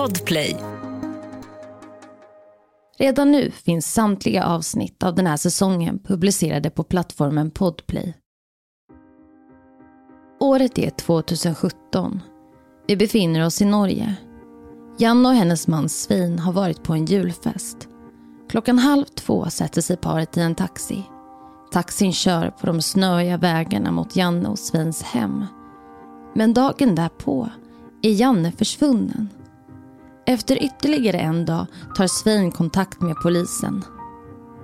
Podplay. Redan nu finns samtliga avsnitt av den här säsongen publicerade på plattformen Podplay. Året är 2017. Vi befinner oss i Norge. Janne och hennes man Svin har varit på en julfest. Klockan halv två sätter sig paret i en taxi. Taxin kör på de snöiga vägarna mot Janne och Svins hem. Men dagen därpå är Janne försvunnen. Efter ytterligare en dag tar Svein kontakt med polisen.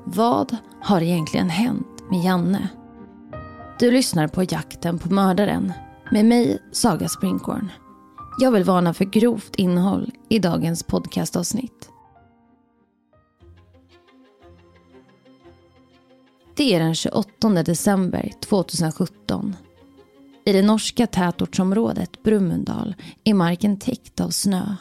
Vad har egentligen hänt med Janne? Du lyssnar på Jakten på mördaren med mig, Saga Springhorn. Jag vill varna för grovt innehåll i dagens podcastavsnitt. Det är den 28 december 2017. I det norska tätortsområdet Brumunddal är marken täckt av snö.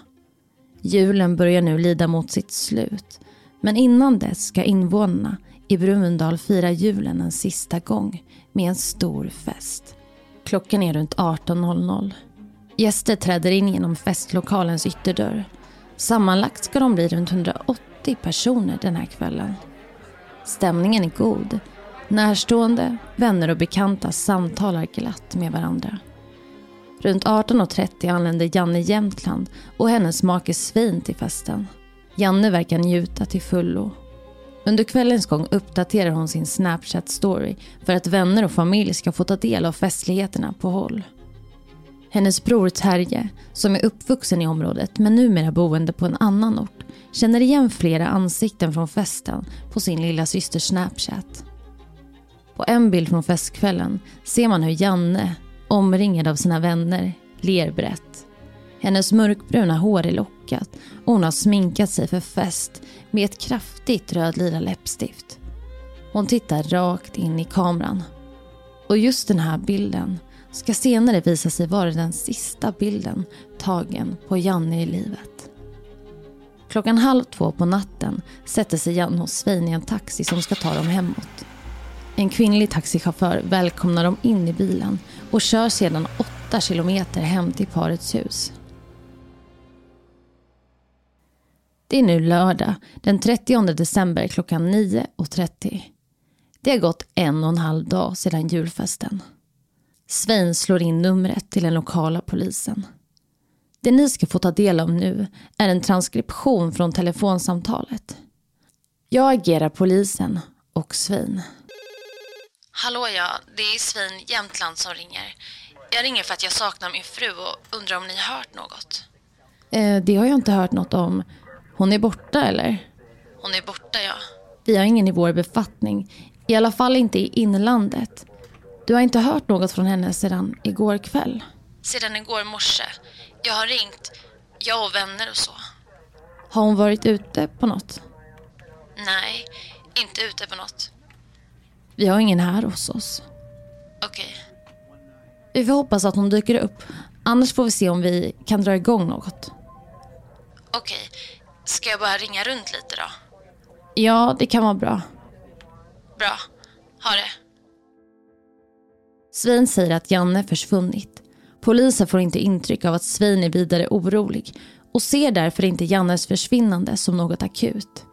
Julen börjar nu lida mot sitt slut. Men innan dess ska invånarna i Brumunddal fira julen en sista gång med en stor fest. Klockan är runt 18.00. Gäster träder in genom festlokalens ytterdörr. Sammanlagt ska de bli runt 180 personer den här kvällen. Stämningen är god. Närstående, vänner och bekanta samtalar glatt med varandra. Runt 18.30 anländer Janne Jämtland och hennes make Svin till festen. Janne verkar njuta till fullo. Under kvällens gång uppdaterar hon sin Snapchat-story för att vänner och familj ska få ta del av festligheterna på håll. Hennes bror Terje, som är uppvuxen i området men numera boende på en annan ort, känner igen flera ansikten från festen på sin lilla systers Snapchat. På en bild från festkvällen ser man hur Janne, omringad av sina vänner, ler brett. Hennes mörkbruna hår är lockat och hon har sminkat sig för fest med ett kraftigt rödlila läppstift. Hon tittar rakt in i kameran. Och just den här bilden ska senare visa sig vara den sista bilden tagen på Janne i livet. Klockan halv två på natten sätter sig Janne hos Svein i en taxi som ska ta dem hemåt. En kvinnlig taxichaufför välkomnar dem in i bilen och kör sedan 8 kilometer hem till parets hus. Det är nu lördag den 30 december klockan 9.30. Det har gått en och en halv dag sedan julfesten. Svein slår in numret till den lokala polisen. Det ni ska få ta del av nu är en transkription från telefonsamtalet. Jag agerar polisen och Svein. Hallå ja, det är Svin Jämtland som ringer. Jag ringer för att jag saknar min fru och undrar om ni hört något. Eh, det har jag inte hört något om. Hon är borta eller? Hon är borta ja. Vi har ingen i vår befattning. I alla fall inte i inlandet. Du har inte hört något från henne sedan igår kväll? Sedan igår morse. Jag har ringt, jag och vänner och så. Har hon varit ute på något? Nej, inte ute på något. Vi har ingen här hos oss. Okej. Vi får hoppas att hon dyker upp. Annars får vi se om vi kan dra igång något. Okej. Ska jag bara ringa runt lite då? Ja, det kan vara bra. Bra. Ha det. Svein säger att Janne försvunnit. Polisen får inte intryck av att Svein är vidare orolig och ser därför inte Jannes försvinnande som något akut.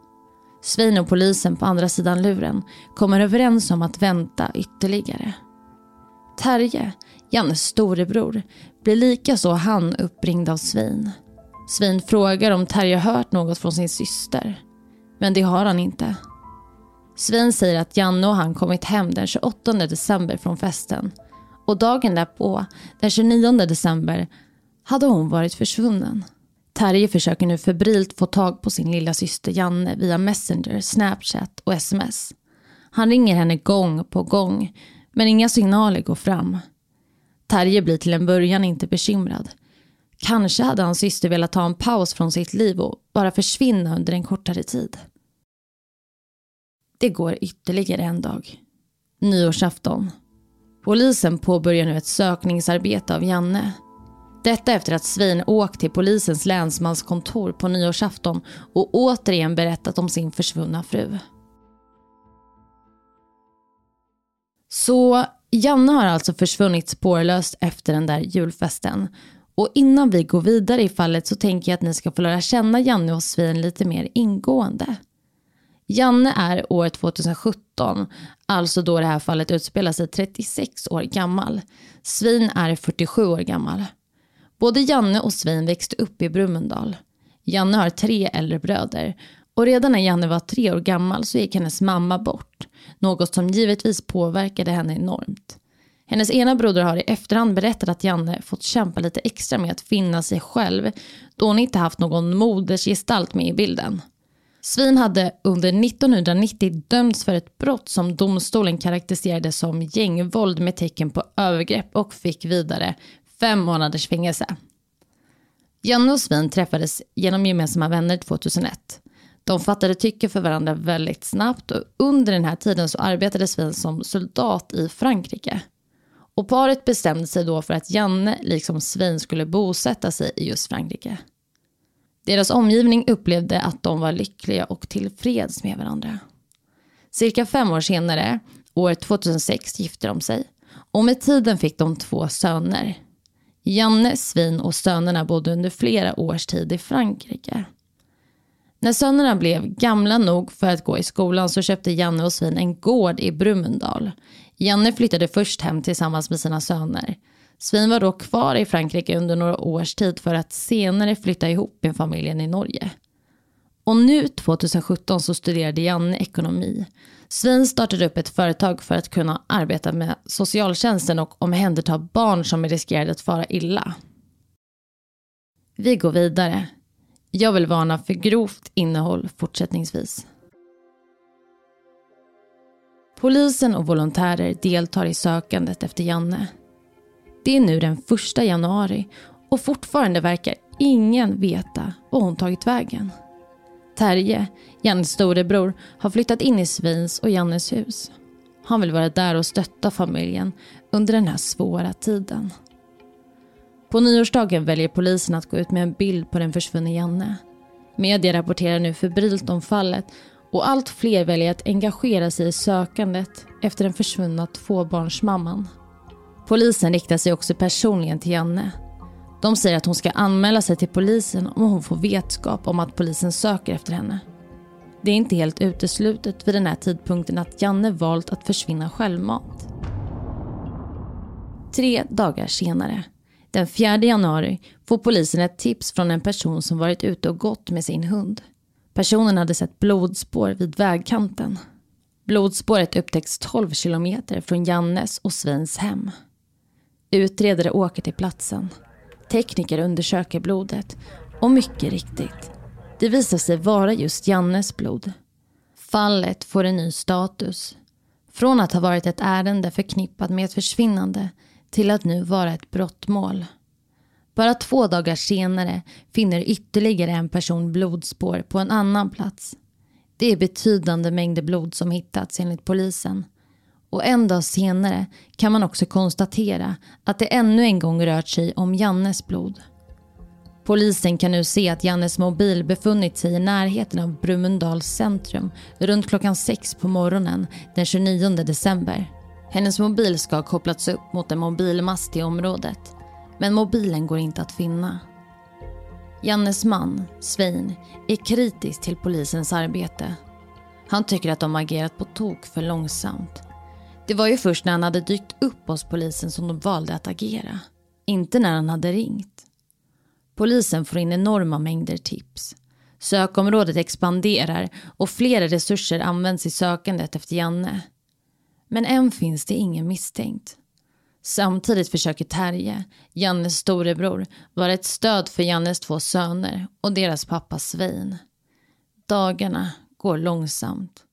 Svein och polisen på andra sidan luren kommer överens om att vänta ytterligare. Terje, Jannes storebror, blir likaså han uppringd av Svein. Svein frågar om Terje hört något från sin syster. Men det har han inte. Svein säger att Janne och han kommit hem den 28 december från festen. Och dagen därpå, den 29 december, hade hon varit försvunnen. Terje försöker nu febrilt få tag på sin lilla syster Janne via Messenger, Snapchat och sms. Han ringer henne gång på gång, men inga signaler går fram. Terje blir till en början inte bekymrad. Kanske hade hans syster velat ta en paus från sitt liv och bara försvinna under en kortare tid. Det går ytterligare en dag. Nyårsafton. Polisen påbörjar nu ett sökningsarbete av Janne. Detta efter att Svein åkt till polisens länsmanskontor på nyårsafton och återigen berättat om sin försvunna fru. Så Janne har alltså försvunnit spårlöst efter den där julfesten Och innan vi går vidare i fallet så tänker jag att ni ska få lära känna Janne och Svin lite mer ingående. Janne är år 2017, alltså då det här fallet utspelar sig 36 år gammal. Svin är 47 år gammal. Både Janne och Svein växte upp i Brummendal. Janne har tre äldre bröder och redan när Janne var tre år gammal så gick hennes mamma bort. Något som givetvis påverkade henne enormt. Hennes ena broder har i efterhand berättat att Janne fått kämpa lite extra med att finna sig själv då hon inte haft någon modersgestalt med i bilden. Svin hade under 1990 dömts för ett brott som domstolen karaktäriserade som gängvåld med tecken på övergrepp och fick vidare fem månaders fängelse. Janne och Svin träffades genom gemensamma vänner 2001. De fattade tycke för varandra väldigt snabbt och under den här tiden så arbetade Svin som soldat i Frankrike. Och paret bestämde sig då för att Janne liksom Svin skulle bosätta sig i just Frankrike. Deras omgivning upplevde att de var lyckliga och tillfreds med varandra. Cirka fem år senare, år 2006, gifte de sig. Och med tiden fick de två söner. Janne, Svin och sönerna bodde under flera års tid i Frankrike. När sönerna blev gamla nog för att gå i skolan så köpte Janne och Svin en gård i Brumundal. Janne flyttade först hem tillsammans med sina söner. Svin var då kvar i Frankrike under några års tid för att senare flytta ihop med familjen i Norge. Och nu 2017 så studerade Janne ekonomi. Svein startade upp ett företag för att kunna arbeta med socialtjänsten och omhänderta barn som riskerade att fara illa. Vi går vidare. Jag vill varna för grovt innehåll fortsättningsvis. Polisen och volontärer deltar i sökandet efter Janne. Det är nu den första januari och fortfarande verkar ingen veta var hon tagit vägen. Terje, Jannes storebror, har flyttat in i Svins och Jannes hus. Han vill vara där och stötta familjen under den här svåra tiden. På nyårsdagen väljer polisen att gå ut med en bild på den försvunne Janne. Media rapporterar nu febrilt om fallet och allt fler väljer att engagera sig i sökandet efter den försvunna tvåbarnsmamman. Polisen riktar sig också personligen till Janne. De säger att hon ska anmäla sig till polisen om hon får vetskap om att polisen söker efter henne. Det är inte helt uteslutet vid den här tidpunkten att Janne valt att försvinna självmant. Tre dagar senare, den 4 januari, får polisen ett tips från en person som varit ute och gått med sin hund. Personen hade sett blodspår vid vägkanten. Blodspåret upptäcks 12 kilometer från Jannes och Sveins hem. Utredare åker till platsen. Tekniker undersöker blodet och mycket riktigt, det visar sig vara just Jannes blod. Fallet får en ny status. Från att ha varit ett ärende förknippat med ett försvinnande till att nu vara ett brottmål. Bara två dagar senare finner ytterligare en person blodspår på en annan plats. Det är betydande mängder blod som hittats enligt polisen. Och en dag senare kan man också konstatera att det ännu en gång rört sig om Jannes blod. Polisen kan nu se att Jannes mobil befunnit sig i närheten av Brumunddals centrum runt klockan sex på morgonen den 29 december. Hennes mobil ska ha kopplats upp mot en mobilmast i området. Men mobilen går inte att finna. Jannes man, Svein, är kritisk till polisens arbete. Han tycker att de agerat på tok för långsamt. Det var ju först när han hade dykt upp hos polisen som de valde att agera. Inte när han hade ringt. Polisen får in enorma mängder tips. Sökområdet expanderar och flera resurser används i sökandet efter Janne. Men än finns det ingen misstänkt. Samtidigt försöker Terje, Jannes storebror, vara ett stöd för Jannes två söner och deras pappa Svein. Dagarna går långsamt.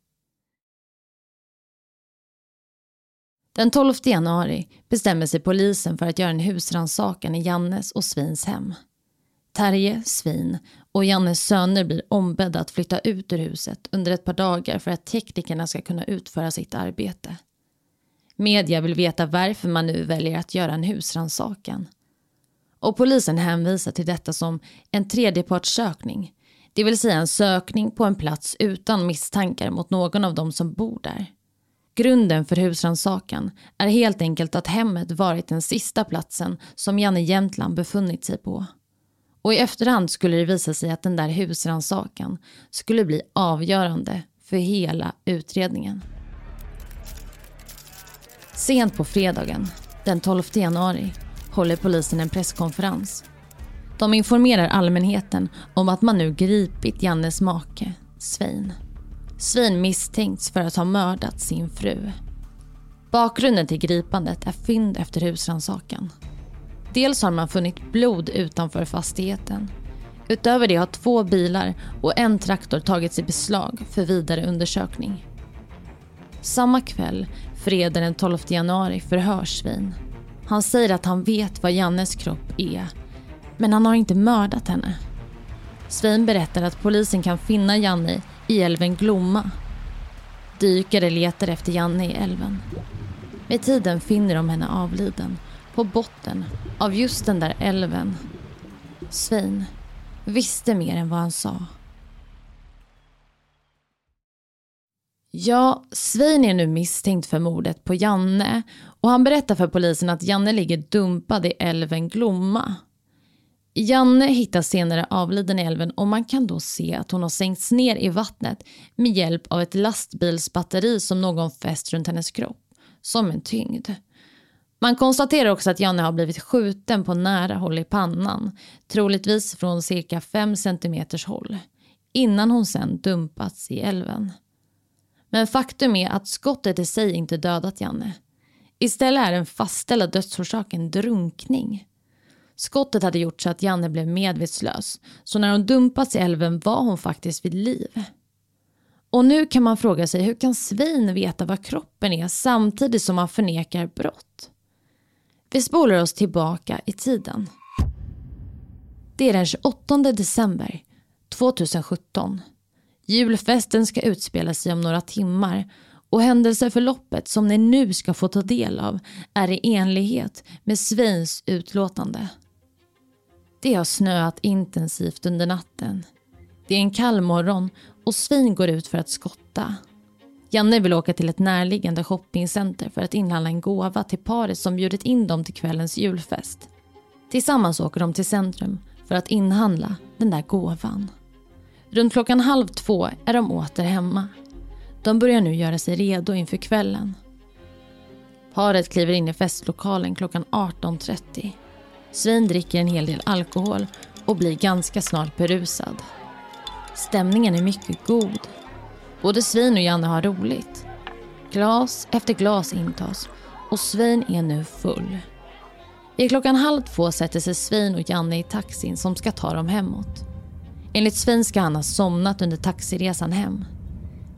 Den 12 januari bestämmer sig polisen för att göra en husrannsakan i Jannes och Svins hem. Terje, Svin och Jannes söner blir ombedda att flytta ut ur huset under ett par dagar för att teknikerna ska kunna utföra sitt arbete. Media vill veta varför man nu väljer att göra en husrannsakan. Och polisen hänvisar till detta som en tredjepartssökning. Det vill säga en sökning på en plats utan misstankar mot någon av de som bor där. Grunden för husrannsakan är helt enkelt att hemmet varit den sista platsen som Janne Jämtland befunnit sig på. Och i efterhand skulle det visa sig att den där husrannsakan skulle bli avgörande för hela utredningen. Sent på fredagen, den 12 januari, håller polisen en presskonferens. De informerar allmänheten om att man nu gripit Jannes make, Svein. Svein misstänks för att ha mördat sin fru. Bakgrunden till gripandet är fynd efter husrannsakan. Dels har man funnit blod utanför fastigheten. Utöver det har två bilar och en traktor tagits i beslag för vidare undersökning. Samma kväll, fredag den 12 januari, förhörs Svein. Han säger att han vet vad Jannes kropp är, men han har inte mördat henne. Svein berättar att polisen kan finna Janne i älven Glomma. Dykare letar efter Janne i älven. Med tiden finner de henne avliden på botten av just den där älven. Svein visste mer än vad han sa. Ja, Svein är nu misstänkt för mordet på Janne och han berättar för polisen att Janne ligger dumpad i älven Glomma. Janne hittas senare avliden i älven och man kan då se att hon har sänkts ner i vattnet med hjälp av ett lastbilsbatteri som någon fäst runt hennes kropp, som en tyngd. Man konstaterar också att Janne har blivit skjuten på nära håll i pannan, troligtvis från cirka 5 cm håll, innan hon sen dumpats i älven. Men faktum är att skottet i sig inte dödat Janne. Istället är den fastställda dödsorsaken drunkning. Skottet hade gjort så att Janne blev medvetslös, så när hon dumpats i älven var hon faktiskt vid liv. Och nu kan man fråga sig hur kan Svein veta vad kroppen är samtidigt som han förnekar brott? Vi spolar oss tillbaka i tiden. Det är den 28 december 2017. Julfesten ska utspela sig om några timmar och händelseförloppet som ni nu ska få ta del av är i enlighet med Sveins utlåtande. Det har snöat intensivt under natten. Det är en kall morgon och svin går ut för att skotta. Janne vill åka till ett närliggande shoppingcenter för att inhandla en gåva till paret som bjudit in dem till kvällens julfest. Tillsammans åker de till centrum för att inhandla den där gåvan. Runt klockan halv två är de åter hemma. De börjar nu göra sig redo inför kvällen. Paret kliver in i festlokalen klockan 18.30. Svin dricker en hel del alkohol och blir ganska snart berusad. Stämningen är mycket god. Både Svin och Janne har roligt. Glas efter glas intas och Svin är nu full. I klockan halv två sätter sig Svin och Janne i taxin som ska ta dem hemåt. Enligt Svin ska han ha somnat under taxiresan hem.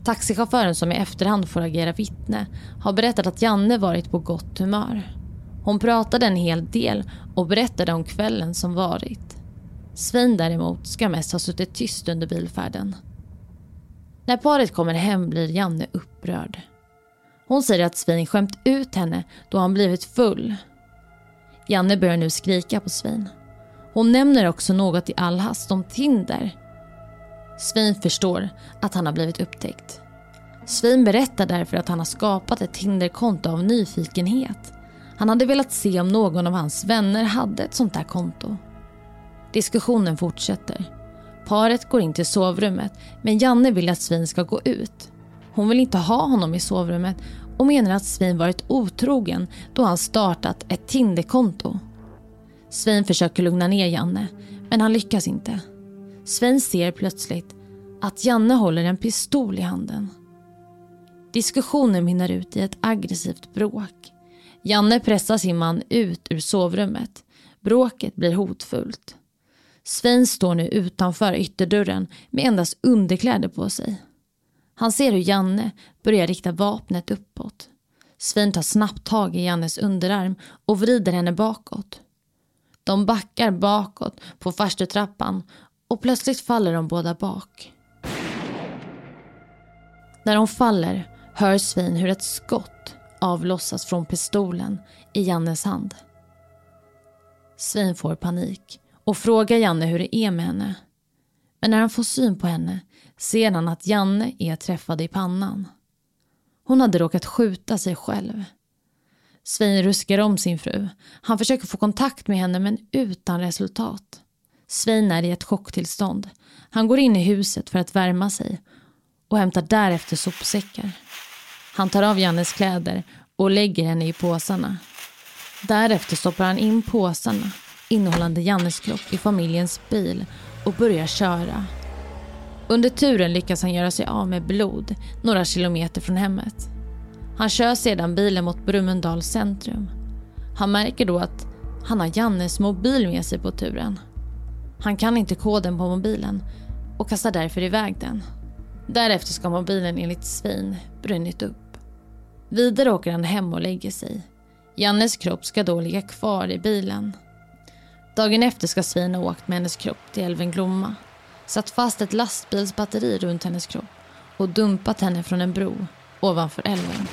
Taxichauffören som i efterhand får agera vittne har berättat att Janne varit på gott humör. Hon pratade en hel del och berättade om kvällen som varit. Svein däremot ska mest ha suttit tyst under bilfärden. När paret kommer hem blir Janne upprörd. Hon säger att Svein skämt ut henne då han blivit full. Janne börjar nu skrika på Svein. Hon nämner också något i all hast om Tinder. Svein förstår att han har blivit upptäckt. Svein berättar därför att han har skapat ett Tinderkonto av nyfikenhet. Han hade velat se om någon av hans vänner hade ett sånt där konto. Diskussionen fortsätter. Paret går in till sovrummet men Janne vill att Svin ska gå ut. Hon vill inte ha honom i sovrummet och menar att Svin varit otrogen då han startat ett Tinderkonto. Svein försöker lugna ner Janne, men han lyckas inte. Svein ser plötsligt att Janne håller en pistol i handen. Diskussionen mynnar ut i ett aggressivt bråk. Janne pressar sin man ut ur sovrummet. Bråket blir hotfullt. Svein står nu utanför ytterdörren med endast underkläder på sig. Han ser hur Janne börjar rikta vapnet uppåt. Svein tar snabbt tag i Jannes underarm och vrider henne bakåt. De backar bakåt på farstutrappan och plötsligt faller de båda bak. När de faller hör Svein hur ett skott avlossas från pistolen i Jannes hand. Svein får panik och frågar Janne hur det är med henne. Men när han får syn på henne ser han att Janne är träffad i pannan. Hon hade råkat skjuta sig själv. Svein ruskar om sin fru. Han försöker få kontakt med henne men utan resultat. Svein är i ett chocktillstånd. Han går in i huset för att värma sig och hämtar därefter sopsäckar. Han tar av Jannes kläder och lägger henne i påsarna. Därefter stoppar han in påsarna innehållande Jannes kropp i familjens bil och börjar köra. Under turen lyckas han göra sig av med blod några kilometer från hemmet. Han kör sedan bilen mot Brummendals centrum. Han märker då att han har Jannes mobil med sig på turen. Han kan inte koden på mobilen och kastar därför iväg den. Därefter ska mobilen enligt Svein brunnit upp. Vidare åker han hem och lägger sig. Jannes kropp ska då ligga kvar i bilen. Dagen efter ska svin ha åkt med hennes kropp till älven Glomma. Satt fast ett lastbilsbatteri runt hennes kropp och dumpat henne från en bro ovanför älven.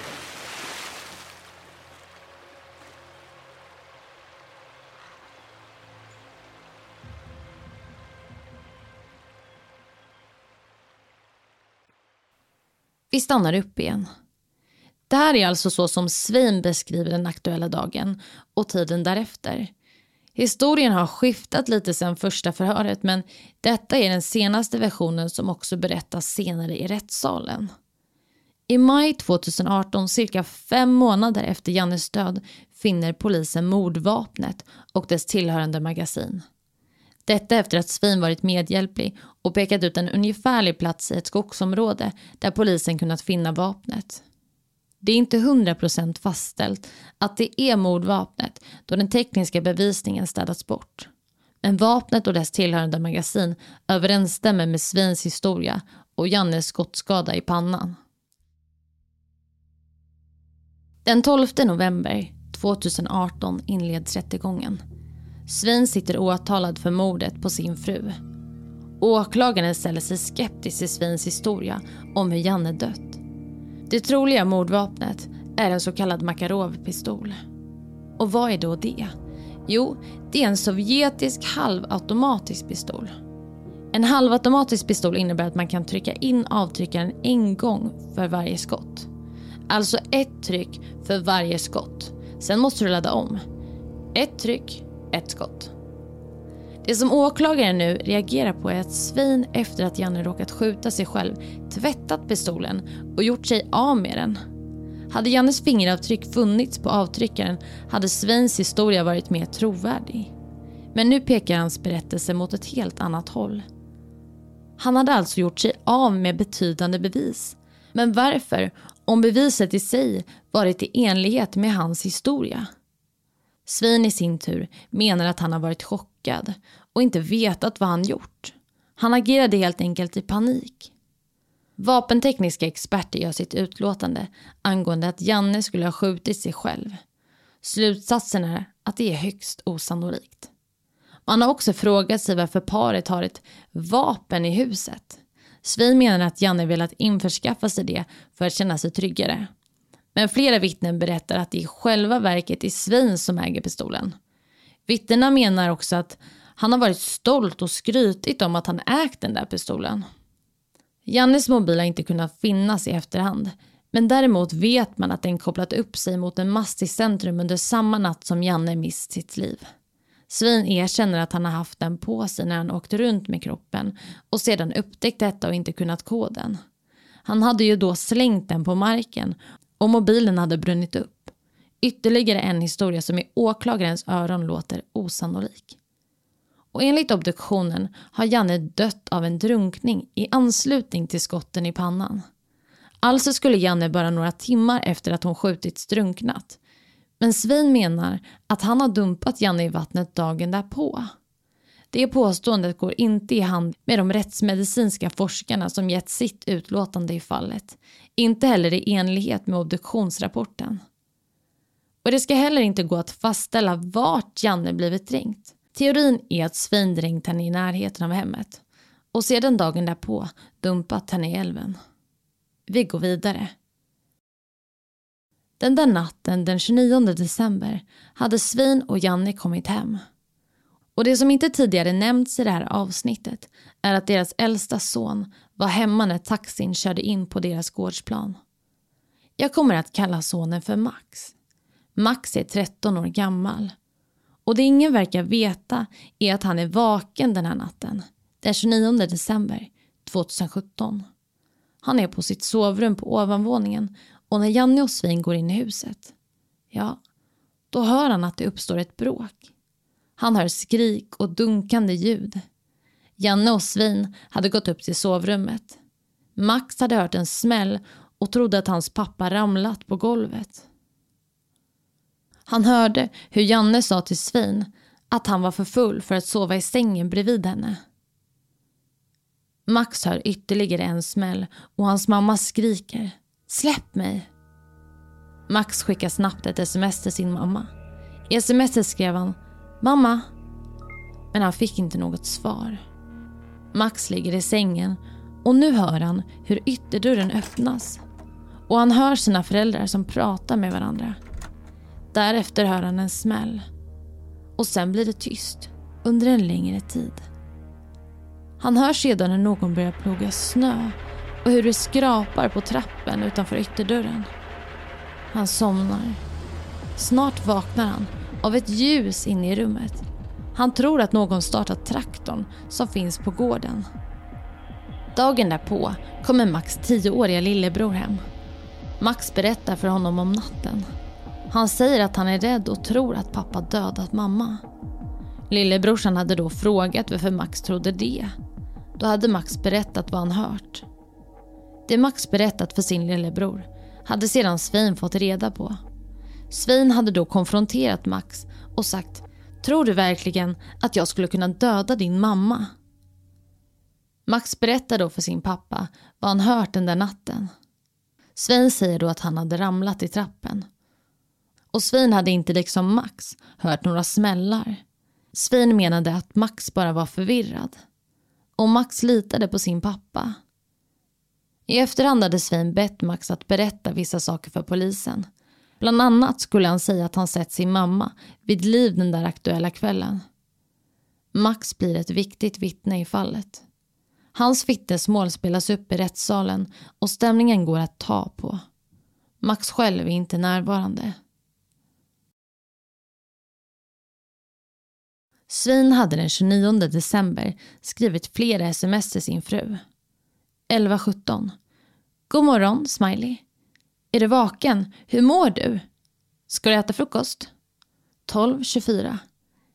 Vi stannar upp igen. Det här är alltså så som Svein beskriver den aktuella dagen och tiden därefter. Historien har skiftat lite sedan första förhöret men detta är den senaste versionen som också berättas senare i rättssalen. I maj 2018, cirka fem månader efter Jannes död, finner polisen mordvapnet och dess tillhörande magasin. Detta efter att Svin varit medhjälplig och pekat ut en ungefärlig plats i ett skogsområde där polisen kunnat finna vapnet. Det är inte 100% fastställt att det är mordvapnet då den tekniska bevisningen städats bort. Men vapnet och dess tillhörande magasin överensstämmer med Svins historia och Jannes skottskada i pannan. Den 12 november 2018 inleds rättegången. Svin sitter åtalad för mordet på sin fru. Åklagaren ställer sig skeptisk till Svins historia om hur Janne dött. Det troliga mordvapnet är en så kallad Makarov-pistol. Och vad är då det? Jo, det är en sovjetisk halvautomatisk pistol. En halvautomatisk pistol innebär att man kan trycka in avtryckaren en gång för varje skott. Alltså ett tryck för varje skott. Sen måste du ladda om. Ett tryck, ett skott. Det som åklagaren nu reagerar på är att Svein efter att Janne råkat skjuta sig själv tvättat pistolen och gjort sig av med den. Hade Jannes fingeravtryck funnits på avtryckaren hade Sveins historia varit mer trovärdig. Men nu pekar hans berättelse mot ett helt annat håll. Han hade alltså gjort sig av med betydande bevis. Men varför, om beviset i sig varit i enlighet med hans historia? Svein i sin tur menar att han har varit chockad och inte vetat vad han gjort. Han agerade helt enkelt i panik. Vapentekniska experter gör sitt utlåtande angående att Janne skulle ha skjutit sig själv. Slutsatsen är att det är högst osannolikt. Man har också frågat sig varför paret har ett vapen i huset. Svein menar att Janne velat införskaffa sig det för att känna sig tryggare. Men flera vittnen berättar att det i själva verket är Svein som äger pistolen. Vittnena menar också att han har varit stolt och skrytit om att han ägt den där pistolen. Jannes mobil har inte kunnat finnas i efterhand. Men däremot vet man att den kopplat upp sig mot en mast i centrum under samma natt som Janne mist sitt liv. Svin erkänner att han har haft den på sig när han åkte runt med kroppen och sedan upptäckt detta och inte kunnat koden. Han hade ju då slängt den på marken och mobilen hade brunnit upp. Ytterligare en historia som i åklagarens öron låter osannolik. Och enligt obduktionen har Janne dött av en drunkning i anslutning till skotten i pannan. Alltså skulle Janne bara några timmar efter att hon skjutits drunknat. Men Svein menar att han har dumpat Janne i vattnet dagen därpå. Det påståendet går inte i hand med de rättsmedicinska forskarna som gett sitt utlåtande i fallet. Inte heller i enlighet med obduktionsrapporten. Och det ska heller inte gå att fastställa vart Janne blivit dränkt. Teorin är att Svein dränkt henne i närheten av hemmet och sedan dagen därpå dumpat henne i älven. Vi går vidare. Den där natten den 29 december hade Svein och Janne kommit hem. Och det som inte tidigare nämnts i det här avsnittet är att deras äldsta son var hemma när taxin körde in på deras gårdsplan. Jag kommer att kalla sonen för Max. Max är 13 år gammal. Och det ingen verkar veta är att han är vaken den här natten. Den 29 december 2017. Han är på sitt sovrum på ovanvåningen och när Janne och Svin går in i huset, ja, då hör han att det uppstår ett bråk. Han hör skrik och dunkande ljud. Janne och Svin hade gått upp till sovrummet. Max hade hört en smäll och trodde att hans pappa ramlat på golvet. Han hörde hur Janne sa till Svin att han var för full för att sova i sängen bredvid henne. Max hör ytterligare en smäll och hans mamma skriker “Släpp mig!” Max skickar snabbt ett sms till sin mamma. I smset skrev han “Mamma” men han fick inte något svar. Max ligger i sängen och nu hör han hur ytterdörren öppnas och han hör sina föräldrar som pratar med varandra. Därefter hör han en smäll och sen blir det tyst under en längre tid. Han hör sedan hur någon börjar ploga snö och hur det skrapar på trappen utanför ytterdörren. Han somnar. Snart vaknar han av ett ljus inne i rummet. Han tror att någon startat traktorn som finns på gården. Dagen därpå kommer Max tioåriga lillebror hem. Max berättar för honom om natten. Han säger att han är rädd och tror att pappa dödat mamma. Lillebrorsan hade då frågat varför Max trodde det. Då hade Max berättat vad han hört. Det Max berättat för sin lillebror hade sedan Svein fått reda på. Svein hade då konfronterat Max och sagt Tror du verkligen att jag skulle kunna döda din mamma? Max berättar då för sin pappa vad han hört den där natten. Svein säger då att han hade ramlat i trappen. Och Svein hade inte liksom Max hört några smällar. Svein menade att Max bara var förvirrad. Och Max litade på sin pappa. I efterhand hade Svein bett Max att berätta vissa saker för polisen. Bland annat skulle han säga att han sett sin mamma vid liv den där aktuella kvällen. Max blir ett viktigt vittne i fallet. Hans vittnesmål spelas upp i rättssalen och stämningen går att ta på. Max själv är inte närvarande. Svin hade den 29 december skrivit flera sms till sin fru. 11.17. God morgon, Smiley. Är du vaken? Hur mår du? Ska du äta frukost? 12.24.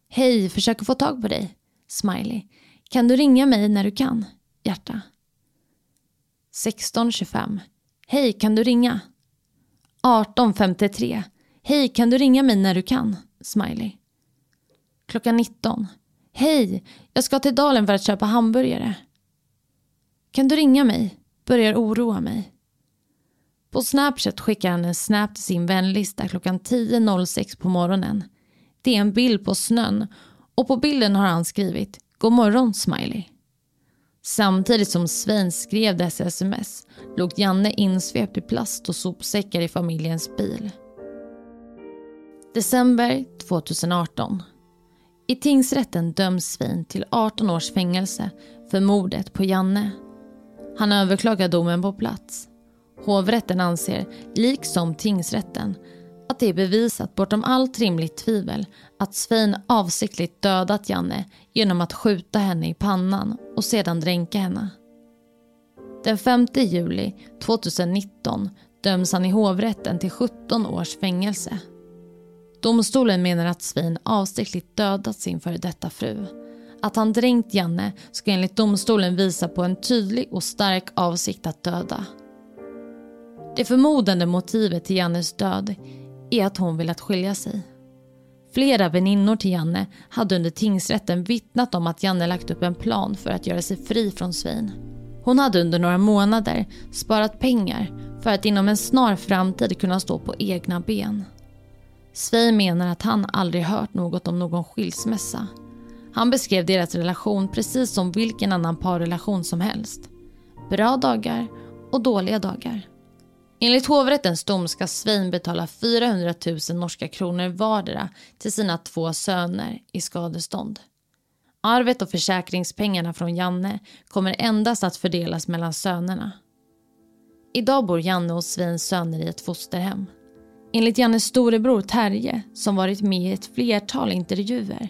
Hej, försöker få tag på dig. Smiley. Kan du ringa mig när du kan? Hjärta. 16.25. Hej, kan du ringa? 18.53. Hej, kan du ringa mig när du kan? Smiley. Klockan 19. Hej, jag ska till Dalen för att köpa hamburgare. Kan du ringa mig? Börjar oroa mig. På Snapchat skickar han en snap till sin vänlista klockan 10.06 på morgonen. Det är en bild på snön och på bilden har han skrivit God morgon smiley. Samtidigt som Svein skrev dessa sms låg Janne insvept i plast och sopsäckar i familjens bil. December 2018. I tingsrätten döms Svein till 18 års fängelse för mordet på Janne. Han överklagar domen på plats. Hovrätten anser, liksom tingsrätten, att det är bevisat bortom allt rimligt tvivel att Svein avsiktligt dödat Janne genom att skjuta henne i pannan och sedan dränka henne. Den 5 juli 2019 döms han i hovrätten till 17 års fängelse. Domstolen menar att Svein avsiktligt dödat sin före detta fru. Att han dränkt Janne ska enligt domstolen visa på en tydlig och stark avsikt att döda. Det förmodande motivet till Jannes död är att hon velat skilja sig. Flera väninnor till Janne hade under tingsrätten vittnat om att Janne lagt upp en plan för att göra sig fri från Svein. Hon hade under några månader sparat pengar för att inom en snar framtid kunna stå på egna ben. Svein menar att han aldrig hört något om någon skilsmässa. Han beskrev deras relation precis som vilken annan parrelation som helst. Bra dagar och dåliga dagar. Enligt hovrättens dom ska Svein betala 400 000 norska kronor vardera till sina två söner i skadestånd. Arvet och försäkringspengarna från Janne kommer endast att fördelas mellan sönerna. Idag bor Janne och Svins söner i ett fosterhem. Enligt Jannes storebror Terje, som varit med i ett flertal intervjuer,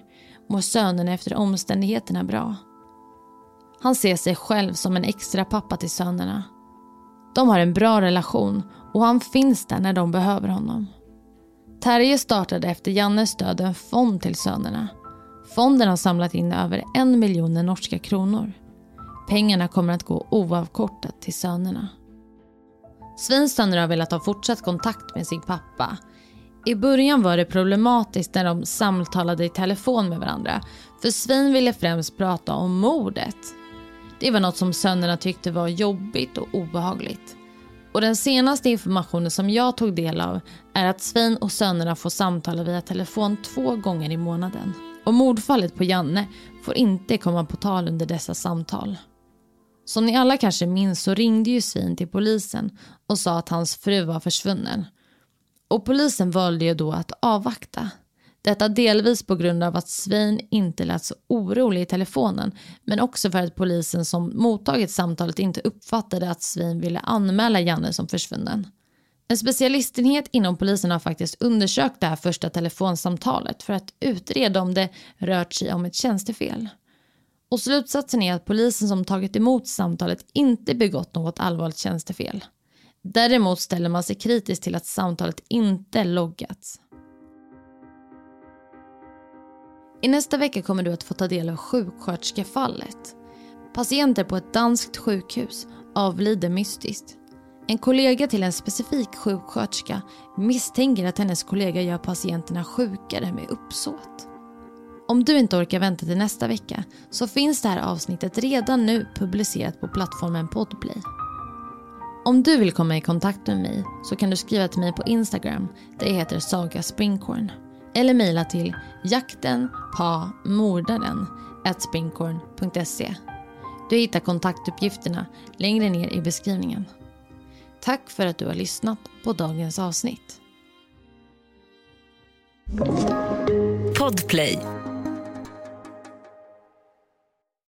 mår sönerna efter omständigheterna bra. Han ser sig själv som en extra pappa till sönerna. De har en bra relation och han finns där när de behöver honom. Terje startade efter Jannes död en fond till sönerna. Fonden har samlat in över en miljon norska kronor. Pengarna kommer att gå oavkortat till sönerna. Svinsöner har velat ha fortsatt kontakt med sin pappa. I början var det problematiskt när de samtalade i telefon med varandra. För Svin ville främst prata om mordet. Det var något som sönerna tyckte var jobbigt och obehagligt. Och den senaste informationen som jag tog del av är att Svein och sönerna får samtala via telefon två gånger i månaden. Och mordfallet på Janne får inte komma på tal under dessa samtal. Som ni alla kanske minns så ringde ju Svein till polisen och sa att hans fru var försvunnen. Och polisen valde ju då att avvakta. Detta delvis på grund av att Svein inte lät så orolig i telefonen men också för att polisen som mottagit samtalet inte uppfattade att Svein ville anmäla Janne som försvunnen. En specialistenhet inom polisen har faktiskt undersökt det här första telefonsamtalet för att utreda om det rört sig om ett tjänstefel. Och slutsatsen är att polisen som tagit emot samtalet inte begått något allvarligt tjänstefel. Däremot ställer man sig kritisk till att samtalet inte loggats. I nästa vecka kommer du att få ta del av sjuksköterskefallet. Patienter på ett danskt sjukhus avlider mystiskt. En kollega till en specifik sjuksköterska misstänker att hennes kollega gör patienterna sjukare med uppsåt. Om du inte orkar vänta till nästa vecka så finns det här avsnittet redan nu publicerat på plattformen Podplay. Om du vill komma i kontakt med mig så kan du skriva till mig på Instagram där jag heter Saga Springkorn eller mejla till jakten på mordaren Du hittar kontaktuppgifterna längre ner i beskrivningen. Tack för att du har lyssnat på dagens avsnitt. Podplay